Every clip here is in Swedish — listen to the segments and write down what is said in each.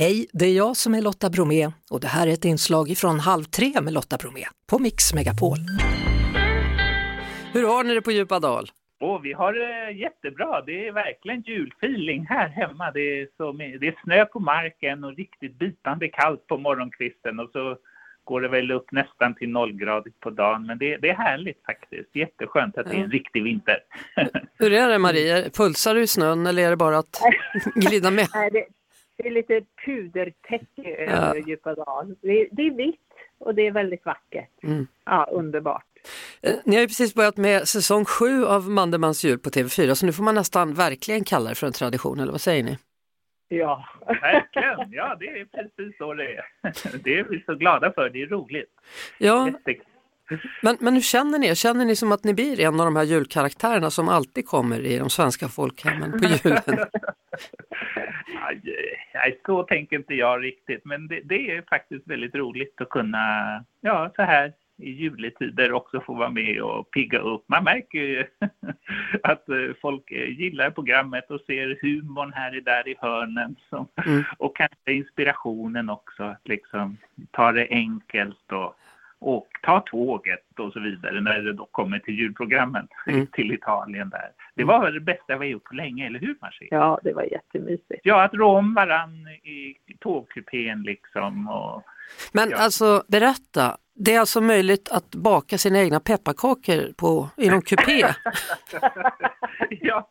Hej, det är jag som är Lotta Bromé och det här är ett inslag från Halv tre med Lotta Bromé på Mix Megapol. Hur har ni det på djupa dal? Och vi har det jättebra. Det är verkligen julfeeling här hemma. Det är, så, det är snö på marken och riktigt bitande kallt på morgonkvisten och så går det väl upp nästan till nollgradigt på dagen. Men det, det är härligt faktiskt. Jätteskönt att det är en riktig vinter. Hur är det Marie? Pulsar du i snön eller är det bara att glida med? Nej, det, det är lite pudertäcke över Ja. djupa dal. Det, det är vitt och det är väldigt vackert. Mm. Ja, underbart. Eh, Ni har ju precis börjat med säsong sju av Mandelmans jul på TV4 så nu får man nästan verkligen kalla det för en tradition, eller vad säger ni? Ja. Verkligen, ja det är precis så det är. Det är vi så glada för, det är roligt. Ja, men, men hur känner ni? Känner ni som att ni blir en av de här julkaraktärerna som alltid kommer i de svenska folkhemmen på julen? Nej, så tänker inte jag riktigt, men det, det är faktiskt väldigt roligt att kunna, ja så här i juletider också få vara med och pigga upp. Man märker ju att eh, folk eh, gillar programmet och ser humorn här och där i hörnen som, Mm. och kanske inspirationen också att liksom ta det enkelt och, och ta tåget och så vidare när det då kommer till julprogrammen Mm. till Italien där. Det var väl det bästa vi har gjort på länge, eller hur Marci? ja, det var jättemysigt. Ja, att rå om varann i tågkupén liksom. Och, Men Ja. alltså berätta, det är alltså möjligt att baka sina egna pepparkakor på, i någon kupé? ja,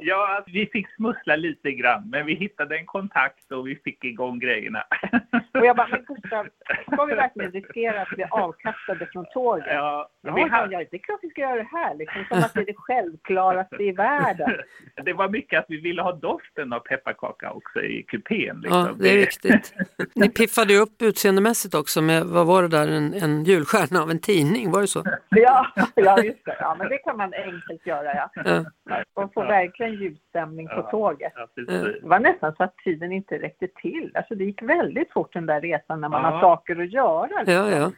ja, att vi fick smussla lite grann, men vi hittade en kontakt och vi fick igång grejerna. Och jag bara, men Gustav, ska vi verkligen riskera att bli avkastade från tåget? Ja, Ja, vi ja, hade, ja, det är klart vi ska göra det här, liksom, som att det är det självklaraste i världen. det var mycket att vi ville ha doften av pepparkaka också i kupén. Liksom. Ja, det är viktigt. Ni piffade upp utseendemässigt också med, vad var det där, en, en julstjärna av en tidning, var det så? Ja, ja, just det. Ja, men det kan man enkelt göra, ja. Ja. Och få verkligen julstämning på tåget. Det var nästan så att tiden inte räckte till. Alltså det gick väldigt fort den där resan när man Ja. har saker att göra. Ja, ja.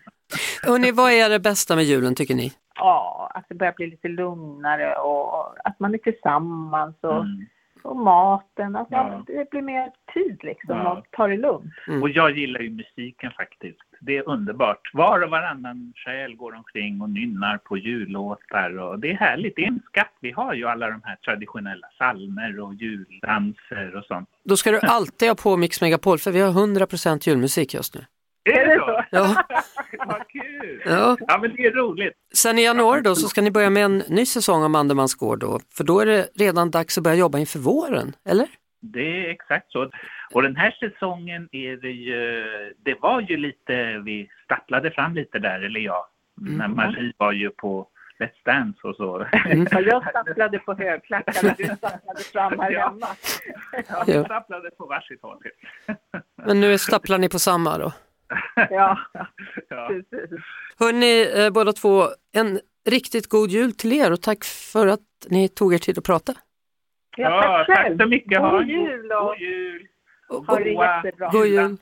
Hörrni, vad är det bästa med julen tycker ni? Ja, att det börjar bli lite lugnare och att man är tillsammans och, Mm. och maten. Att man, Ja. det blir mer tid liksom Ja. och ta det lugnt. Och jag gillar ju musiken faktiskt. Det är underbart. Var och varannan själ går omkring och nynnar på jullåtar och det är härligt. Det är en skatt. Vi har ju alla de här traditionella salmer och juldanser och sånt. Då ska du alltid ha på Mix Megapol för vi har 100% julmusik just nu. Är det så? Ja. Vad kul! Ja. Ja, men det är roligt. Sen i januari då så ska ni börja med en ny säsong av Mandemans gård då, för då är det redan dags att börja jobba inför våren, eller? Det är exakt så. Och den här säsongen är det ju, det var ju lite, vi stapplade fram lite där, eller jag, när Marie var ju på Let's Dance och så. Ja, jag stapplade på högklackarna, du stapplade fram här hemma. Ja, vi stapplade på varsitt håll. Men nu stapplar ni på samma då. Ja, Ja. precis. Hörni, eh, båda två, en riktigt god jul till er och tack för att ni tog er tid att prata. Ja, tack så mycket. Ha God en jul och God jul. ha det jättebra. God jul.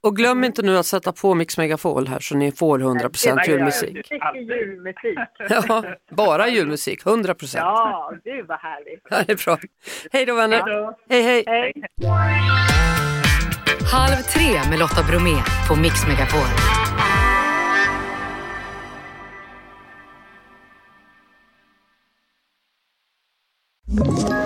Och glöm inte nu att sätta på Mix Megapol här så ni får 100% Nej, julmusik. Mycket julmusik. Ja, bara julmusik, 100%. Ja, gud vad härligt. Ja, det är bra. Hej då vänner. Hej. Hej hej. Hej. Halv tre med Lotta Bromé på Mix Megapol. Ett